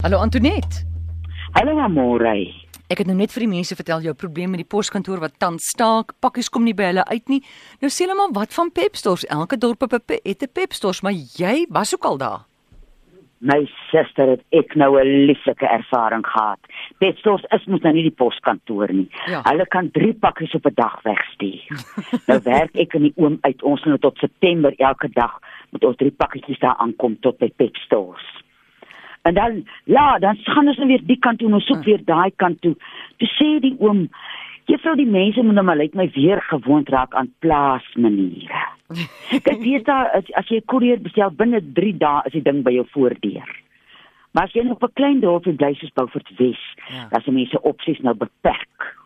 Hallo Antoinette. Hallo Amore. Ek het nou net vir die mense vertel jou probleem met die poskantoor wat tans staak. Pakkies kom nie by hulle uit nie. Nou sê hulle maar wat van Pepstores? Elke dorp op 'n het 'n Pepstores, maar jy was ook al daar. My suster het ek nou 'n lieflike ervaring gehad. Pepstores is mos nou nie die poskantoor nie. Ja. Hulle kan 3 pakkies op 'n dag wegstuur. nou werk ek in die oom uit ons nou tot September elke dag met ons 3 pakkies daar aankom tot by Pepstores. En dan ja, dan gaan ons nou weer die kant toe en ons soek weer daai kant toe. Toe sê die oom, "Juffrou, die mense moet nou maar lyk my weer gewoond raak aan plaasmaniere." Kyk, weet daar as, as jy koerier bestel binne 3 dae is die ding by jou voordeur. Maar as jy nog op 'n klein dorpie bly soos Beaufort Wes, Ja. dan se mense opsies nou beperk.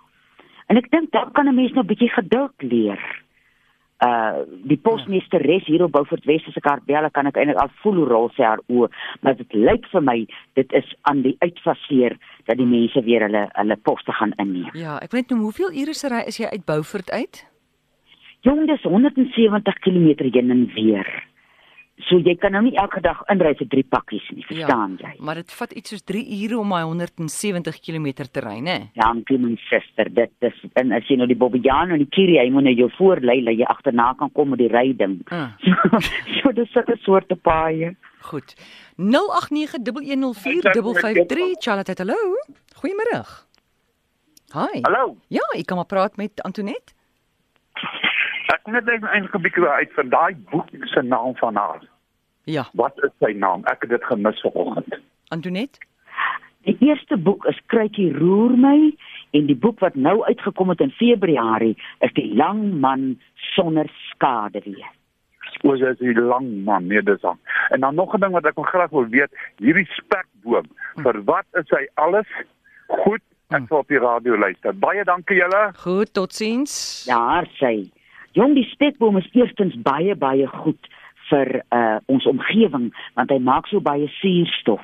En ek dink dan kan 'n mens nou 'n bietjie geduld leer. Uh die posmeesteres hier op Beaufort Wes as ek haar bel, kan ek eintlik al voel hoe rol sy haar oë, maar dit lyk vir my dit is aan die uitfaseer dat die mense weer hulle hulle poste gaan inneem. Ja, ek weet nou hoeveel ure se ry is jy uit Beaufort uit? Jong, dis 170 km heen en weer. So jy kan nou nie elke dag inry vir 3 pakkies nie, verstaan jy? Maar dit vat iets soos 3 ure om my 170 km te ry, né? Dankie my suster. Dit is en as jy nou die Bobbejaan en die Kirie, jy moet nou jou voorlei dat jy agterna kan kom met die ryding. Ah. So, so dis sulke soorte paaie. Goed. 0891104553 Charlotte, hallo. Goeiemôre. Hi. Hallo. Ja, ek kan maar praat met Antoinette. Ek net net eintlik 'n bietjie uit van daai boek se naam van haar. Ja, Wat is sy naam? Ek het dit gemis vanoggend. Antoinette. Die eerste boek is Kruitjie roer my en die boek wat nou uitgekom het in Februarie is Die lang man sonder skade weer. Oor is 'n lang man, nee dis aan. En dan nog 'n ding wat ek nog graag wil weet, hierdie spekboom, vir wat is hy alles? Goed, ek sal op die radio luister. Baie dankie julle. Goed, totsiens. Daar sy. Jong, die spekboom is eerstens baie baie goed vir uh ons omgewing want hy maak so baie suurstof.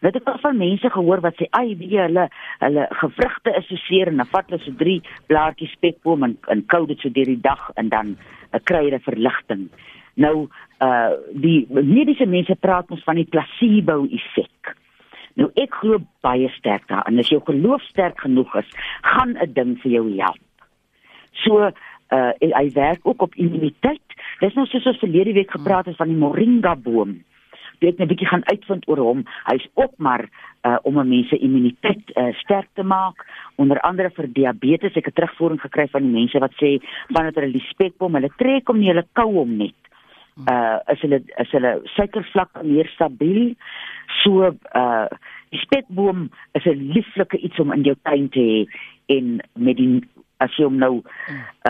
Weet ek al van mense gehoor wat sê ai wie hulle hulle gewrigte is so seer en dan vat hulle so drie blaartjies spekboom en en kou dit so deur die dag en dan uh, kry hulle verligting. Nou uh die mediese mense praat ons van die placebo effek. Nou ek glo baie sterk daarin. As jou geloof sterk genoeg is, gaan 'n ding vir jou help. So uh en hy werk ook op immuniteit. Dis nou soos ons verlede week gepraat het van die moringa boom. Jy het net 'n bietjie gaan uitvind oor hom. Hy's ook maar uh om 'n mens se immuniteit uh, sterk te maak, onder andere vir diabetes. Ek het terugvoering gekry van die mense wat sê vandat hulle die spekboom, hulle trek hom nie, hulle kou hom net. Uh is hulle is hulle suikervlakke meer stabiel. So uh die spekboom is 'n lieflike iets om in jou tuin te hê en met die as jy hom nou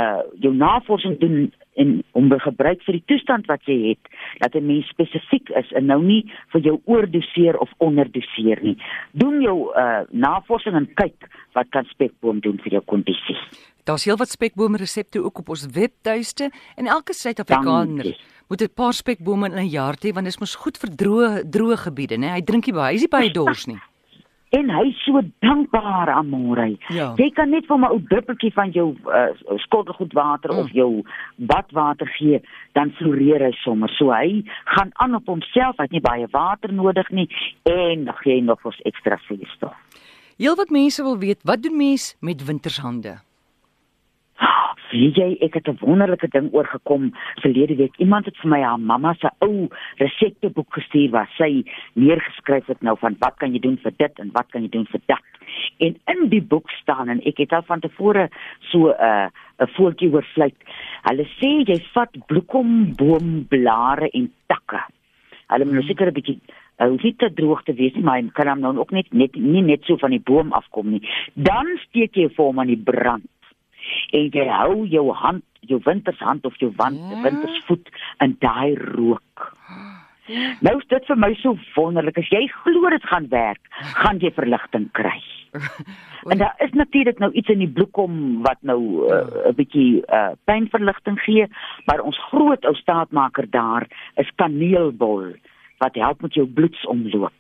uh jou navorsing doen en om te gebruik vir die toestand wat jy het dat 'n mens spesifiek is en nou nie vir jou oordoseer of onderdoseer nie. Doen jou uh navorsing en kyk wat kan spekboom doen vir jou kondisie. Daar's heelwat spekbome resepte ook op ons webtuiste en elke Suid-Afrikaner moet 'n paar spekbome in 'n jaar hê want dit is mos goed vir droë droë gebiede, né? Hy drink nie baie, hy is nie baie dors nie. En hy so dankbaar aan Morey. Ja. Jy kan net vir my ou druppeltjie van jou uh, skottelgoedwater Mm. of jou badwater gee, dan floreer hy sommer. So hy gaan aan op homself, hy het nie baie water nodig nie en dan gee hy nog ons ekstra suurstof. Heelwat mense wil weet, wat doen mens met wintershande? Weet jy, ek het 'n wonderlike ding oorgekom verlede week. Iemand het vir my haar mamma se ou resepteboek gestuur waar sy neergeskryf het nou van wat kan jy doen vir dit en wat kan jy doen vir dat. En in die boek staan en ek het al van tevore so 'n uh, 'n voeltjie oorvlieg. Hulle sê jy vat bloekomboomblare en takke. Hulle moet nou seker 'n bietjie Hy hoef nie te droog te wees nie, maar hy kan hom nou ook net net nie net so van die boom afkom nie. Dan steek jy vir hom aan die brand en jy hou jou hand, jou wintershand of jou wand, Ja. wintersvoet in daai rook. Nou is dit vir my so wonderlik. As jy glo dit gaan werk, gaan jy verligting kry. En daar is natuurlik nou iets in die bloekom wat nou uh, 'n bietjie uh, pynverligting gee, maar ons groot ou staatmaker daar is kaneelbol wat help met jou bloedsomloop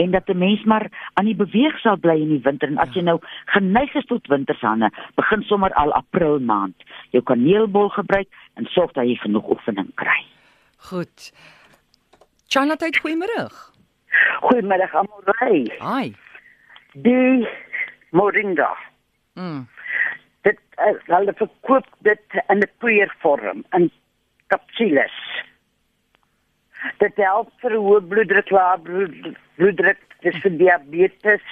en dat 'n mens maar aan die beweeg sal bly in die winter en as jy nou geneig is tot wintershande, begin sommer al April maand jou kaneelbol gebruik en sorg dat jy genoeg oefening kry. Goed. Charlotte, goeiemôre. Goeiemiddag almal. Ai. Die moringa. Mm. Dit uh, hulle verkoop dit in 'n poeiervorm in kapsules. Dit help vir hoë bloeddruk, lae bloed, bloeddruk, dis vir diabetes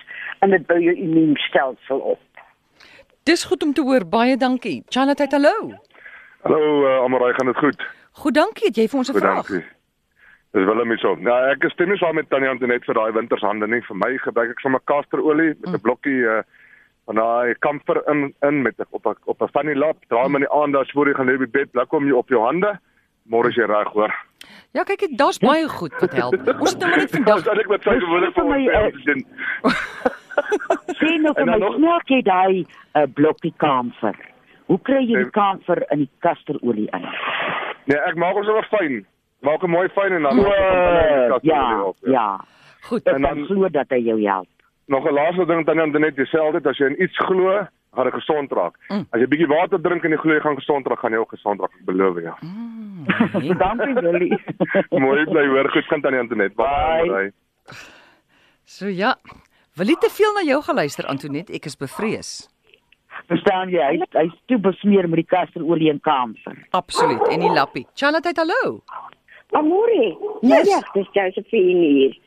en dit bou jou immuunstelsel op. Dis goed om te hoor. Baie dankie. Charlotte, hallo. Hallo, uh, Amarai, gaan dit goed? Goed, dankie. Het jy vir ons 'n Goed, vraag? dankie. Dis Willem hierso. Nou, ek is stem nie saam met Tannie Antoinette vir daai wintershande nie. Vir my gebruik ek sommer kasterolie met 'n blokkie uh van daai kamfer in in met op 'n op 'n funny lap. Draai hom in die aand as voor jy gaan lê op die bed, blik hom jy op jou hande. Môre is jy reg, hoor. Ja, kyk, daar's baie goed wat help. Ons het nou net vandag Sal ek met sy gewoonlik vir my, my eh, doen. Sê nou vir dan my, nog- smaak jy daai uh, blokkie kamfer? Hoe kry jy die kamfer in die kasterolie in? Nee, ek maak hom sommer fyn. Maak hom mooi fyn en dan maak kasterolie ja, op, ja. goed. Ek En dan- glo dat hy jou help. Nog 'n laaste ding Tannie Antoinette, dieselfde as jy in iets glo, gaan jy gesond raak. Mm. As jy bietjie water drink en jy glo jy gaan gesond raak, gaan jy ook gesond raak, ek beloof jou. Nee. Dankie Willie. Mooi bly hoor, goed kan Tannie Antoinette. Baie Bye. So ja. Wil jy te veel na jou geluister Antoinette? Ek is bevrees. Verstaan jy? Hy hy's toe besmeer met die kasterolie en kamfer. Absoluut. En die lappie. Charlotte, hallo. Amore. Yes. Ja, dis Josephine hier.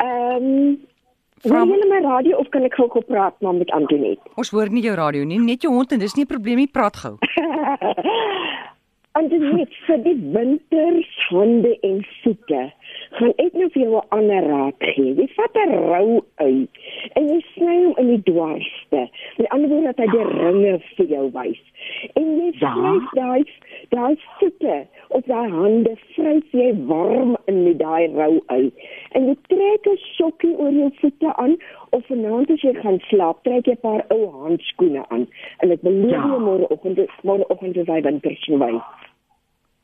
Ehm Vra- Wil jy my radio of kan ek gou gou praat maar met Antoinette? Ons hoor nie jou radio nie, net jou hond en dis nie 'n probleem nie, praat gou. Antoinette, vir die wintershande en voete, gaan ek nou vir jou 'n ander raad gee. Jy vat 'n rou uit en jy sny hom in die dwarste. Met ander woorde dat hy die ringe vir jou wys. En jy Ja. vryf daai daai voete of daai hande vryf jy warm in met daai rou uit. En jy trek 'n sokkie oor jou voete aan of vanaand as jy gaan slaap, trek jy 'n paar ou handskoene aan. En ek beloof Ja. jou môreoggend môreoggend is hy winters verwy.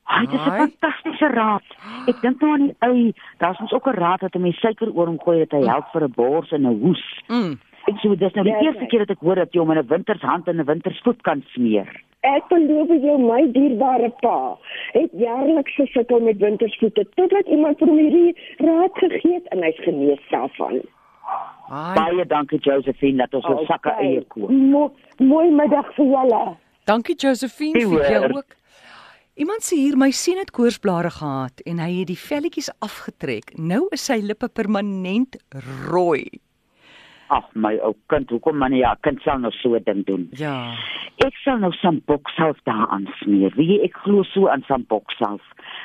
Ai, dis 'n fantastiese raad. Ek dink nou aan die ui, daar's ons ook 'n raad dat 'n mens suiker oor hom gooi dat hy help vir 'n bors en 'n hoes. Mm. Ek sê dis nou die Ja, eerste ja. keer dat ek hoor dat jy hom in 'n wintershand en 'n wintersvoet kan smeer. Ek beloof jou my dierbare pa, het jaarliks gesukkel met wintersvoete totdat iemand vir hom hierdie raad gegee het en hy's genees daarvan. Ai. Baie dankie Josephine dat ons ons sakke Okay. eie koop. Mo mooi middag vir julle. Dankie Josephine vir jou ook. Iemand sê hier my seun het koorsblare gehad en hy het die velletjies afgetrek. Nou is sy lippe permanent rooi. Ag my ou kind, hoekom man ja, kind sal nou so 'n ding doen. Ja. Ek sal nou samboksalf daaraan smeer. Wie ek glo so aan samboksalf.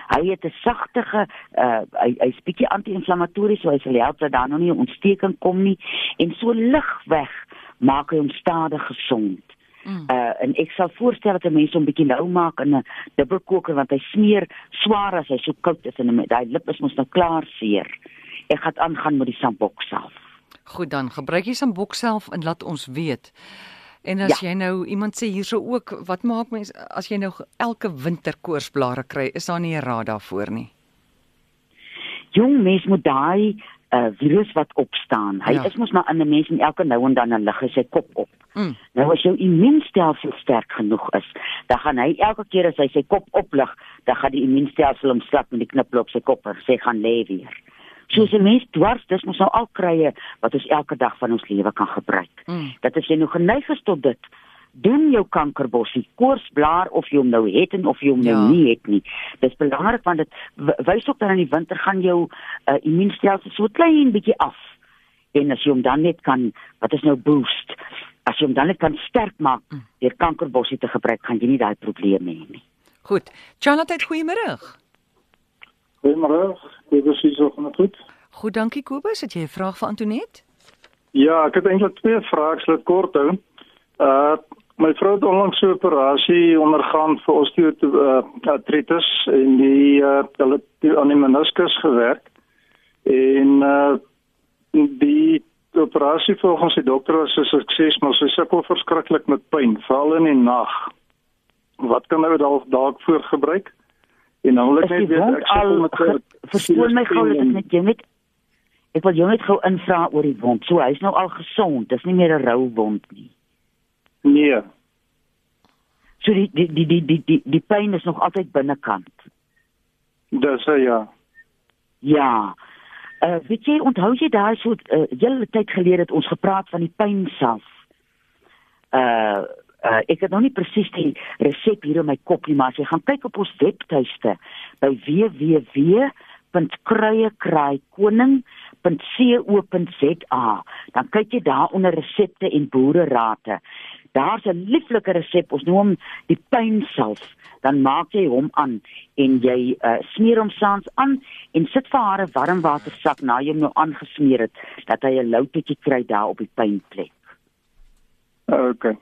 Hy het 'n sagtige uh hy hy's bietjie anti-inflammatories, so hy sal help dat daar nog nie 'n ontsteking kom nie en so lig weg maak hy hom stadig gesond. Mm. Uh en ek sal voorstel dat 'n mens hom bietjie nou maak in 'n dubbelkoker want hy smeer swaar as hy so koud is en daai lip is mos nou klaar seer. Ek gaan aangaan met die samboksalf. Goed dan, gebruik jy sambok self en laat ons weet. En as Ja. jy nou iemand sê hierso ook, wat maak mens as jy nou elke winter koorsblare kry? Is daar nie 'n raad daarvoor nie? jong mens moet daai uh, virus wat opstaan. Hy Ja. is mos maar in 'n mens en elke nou en dan 'n lig hy sy kop op. Mm. Nou as jou immuunstelsel sterk genoeg is, dan gaan hy elke keer as hy sy kop oplig, dan gaan die immuunstelsel hom slap met die knippel op sy kop en sê gaan lê weer. Soos 'n mens dwars, dis mos nou al krye wat ons elke dag van ons lewe kan gebruik. Mm. Dat as jy nou geneig is tot dit, doen jou kankerbossie, koorsblaar of jy hom nou het en of jy hom Ja. nou nie het nie. Dis belangrik want dit wys ook dat in die winter gaan jou uh, immuunstelsel so klein bietjie af. En as jy hom dan net kan, wat is nou boost? As jy hom dan net kan sterk maak deur kankerbossie te gebruik, gaan jy nie daai probleme hê nie. Goed. Charlotte, goeiemôre. Goeiemôre. Is hier so van goed. Goed, dankie Kobus. Het jy 'n vraag vir Antoinette? Ja, ek het eintlik twee vrae, ek sal dit kort hou. Uh my vrou het onlangs 'n operasie ondergaan vir osteoartritis en die uh hulle aan die meniskus gewerk. En uh die operasie volgens die dokter was 'n sukses, maar sy sukkel verskriklik met pyn, veral in die nag. Wat kan nou dalk dalk voorgebruik? En dan wil ek net weet ek al verskoon my gou, dit is net jy net Ek wil jou net gou invra oor die wond. So hy's nou al gesond. Dis nie meer 'n rou wond nie. Nee. So die die die die die die, die pyn is nog altyd binnekant. Dis uh, ja. Ja. Uh weet jy, onthou jy daai so 'n uh, hele tyd gelede het ons gepraat van die pyn self. Uh uh ek het nog nie presies die resep hier in my kop nie, maar as jy gaan kyk op ons webtuiste by www.kruiekraaikoning.co.za, dan kyk jy daar onder resepte en boererate. Daar's 'n lieflike resep, ons noem hom die pynsalf. Dan maak jy hom aan en jy uh, smeer hom saans aan en sit vir haar 'n warm watersak na jy hom nou aangesmeer het dat hy 'n loutetjie kry daar op die pynplek. Okay.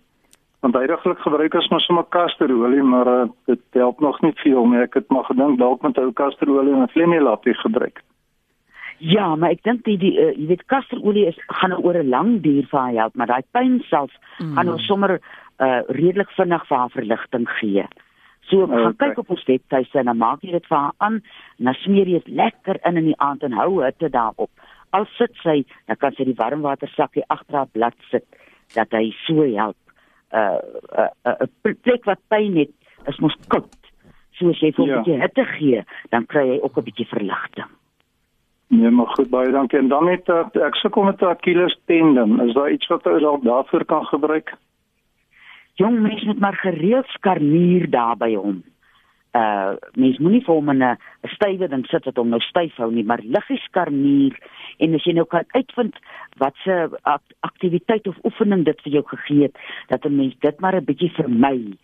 Want heidaglik gebruik ons maar sommer kasterolie, maar uh, dit help nog nie veel nie. Ek het maar gedink dalk met ou kasterolie en 'n vlemmelapie gebruik. Ja, maar ek dink die, die uh, jy weet kasterolie is gaan nou oor 'n lang duur vir haar help, maar daai pyn self mm. gaan nou sommer uh, redelik vinnig vir haar verligting gee. So okay. gaan kyk op ons webtuiste en dan maak jy dit vir haar aan en dan smeer jy dit lekker in in die aand en hou hitte daarop. Al sit sy, dan kan sy die warmwatersakkie agter haar blad sit dat hy so help. 'n uh, 'n uh, uh, plek wat pyn het, is mos koud. So as jy vir 'n ja. bietjie hitte gee, dan kry jy ook 'n bietjie verligting. Nee, maar goed, baie dankie. En dan net ek sukkel met 'n Achilles tendon. Is daar iets wat ou dalk daarvoor kan gebruik? Jong mens moet maar gereeld skarnier daar by hom. Uh mens moenie vir hom 'n 'n stywe ding sit wat hom nou styf hou nie, maar liggies skarnier en as jy nou kan uitvind wat se aktiwiteit of oefening dit vir jou gegee het, dat 'n mens dit maar 'n bietjie vermy.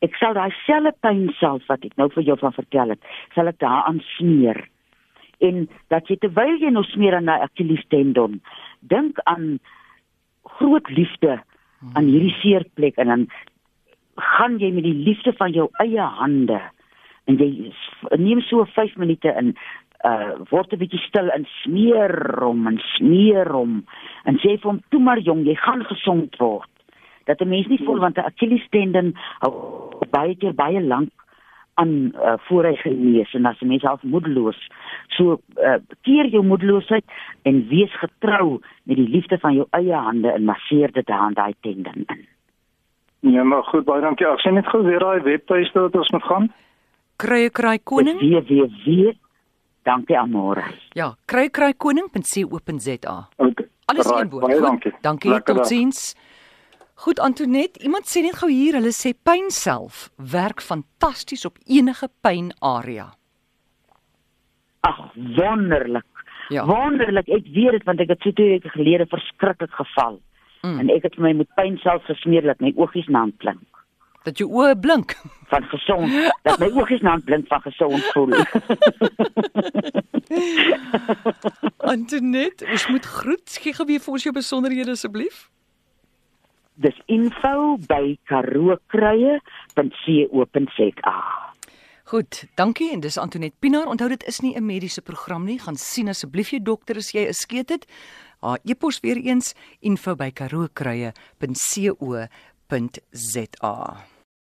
Ek sal daai selfe pyn self wat ek nou vir jou van vertel het, sal ek daaraan smeer. En dat jy terwyl jy nou smeer aan daai Achilles tendon, dink aan groot liefde aan hierdie seerplek en dan gaan jy met die liefde van jou eie hande en jy neem so 5 minute in uh word 'n bietjie stil en smeer hom en smeer hom en sê vir hom toe maar jong jy gaan gesond word dat 'n mens nie voel want 'n Achilles tendon hou baie keer baie lank aan uh, voor hy genees en as 'n mens half moedeloos so uh, keer jou moedeloosheid en wees getrou met die liefde van jou eie hande en masseer dit aan daai tendon in Ja, maar goed, baie dankie. Ek sien net gou weer daai webtuiste wat ons moet gaan. Krye Kraai Koning. www. Dankie Amore. Ja, kryekraaikoning.co.za. Okay. Alles een woord. Baie dankie. Dankie. Totsiens. Goed Antonet, iemand sê net gou hier, hulle sê pyn self werk fantasties op enige pynarea. Ag, wonderlik. Ja. Wonderlik. Ek weet dit want ek het so twee weke gelede verskriklik geval. Mm. En ek het my met pyn self gesmeer dat my oogies naam klink. Dat jou oë blink van gesond. dat my oogies naam blink van gesond voel. Antonet, ons moet groet. Gee gou weer vir ons jou besonderhede asseblief. Dis info by karookruie.co.za. Goed, dankie en dis Antonet Pinaar. Onthou dit is nie 'n mediese program nie. Gaan sien asseblief jou dokter as jy 'n skeet het. Haar e-pos weer eens info by karookruie.co.za.